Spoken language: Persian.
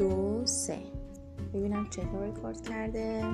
دو سه. ببینم چطور ریکورد کرده.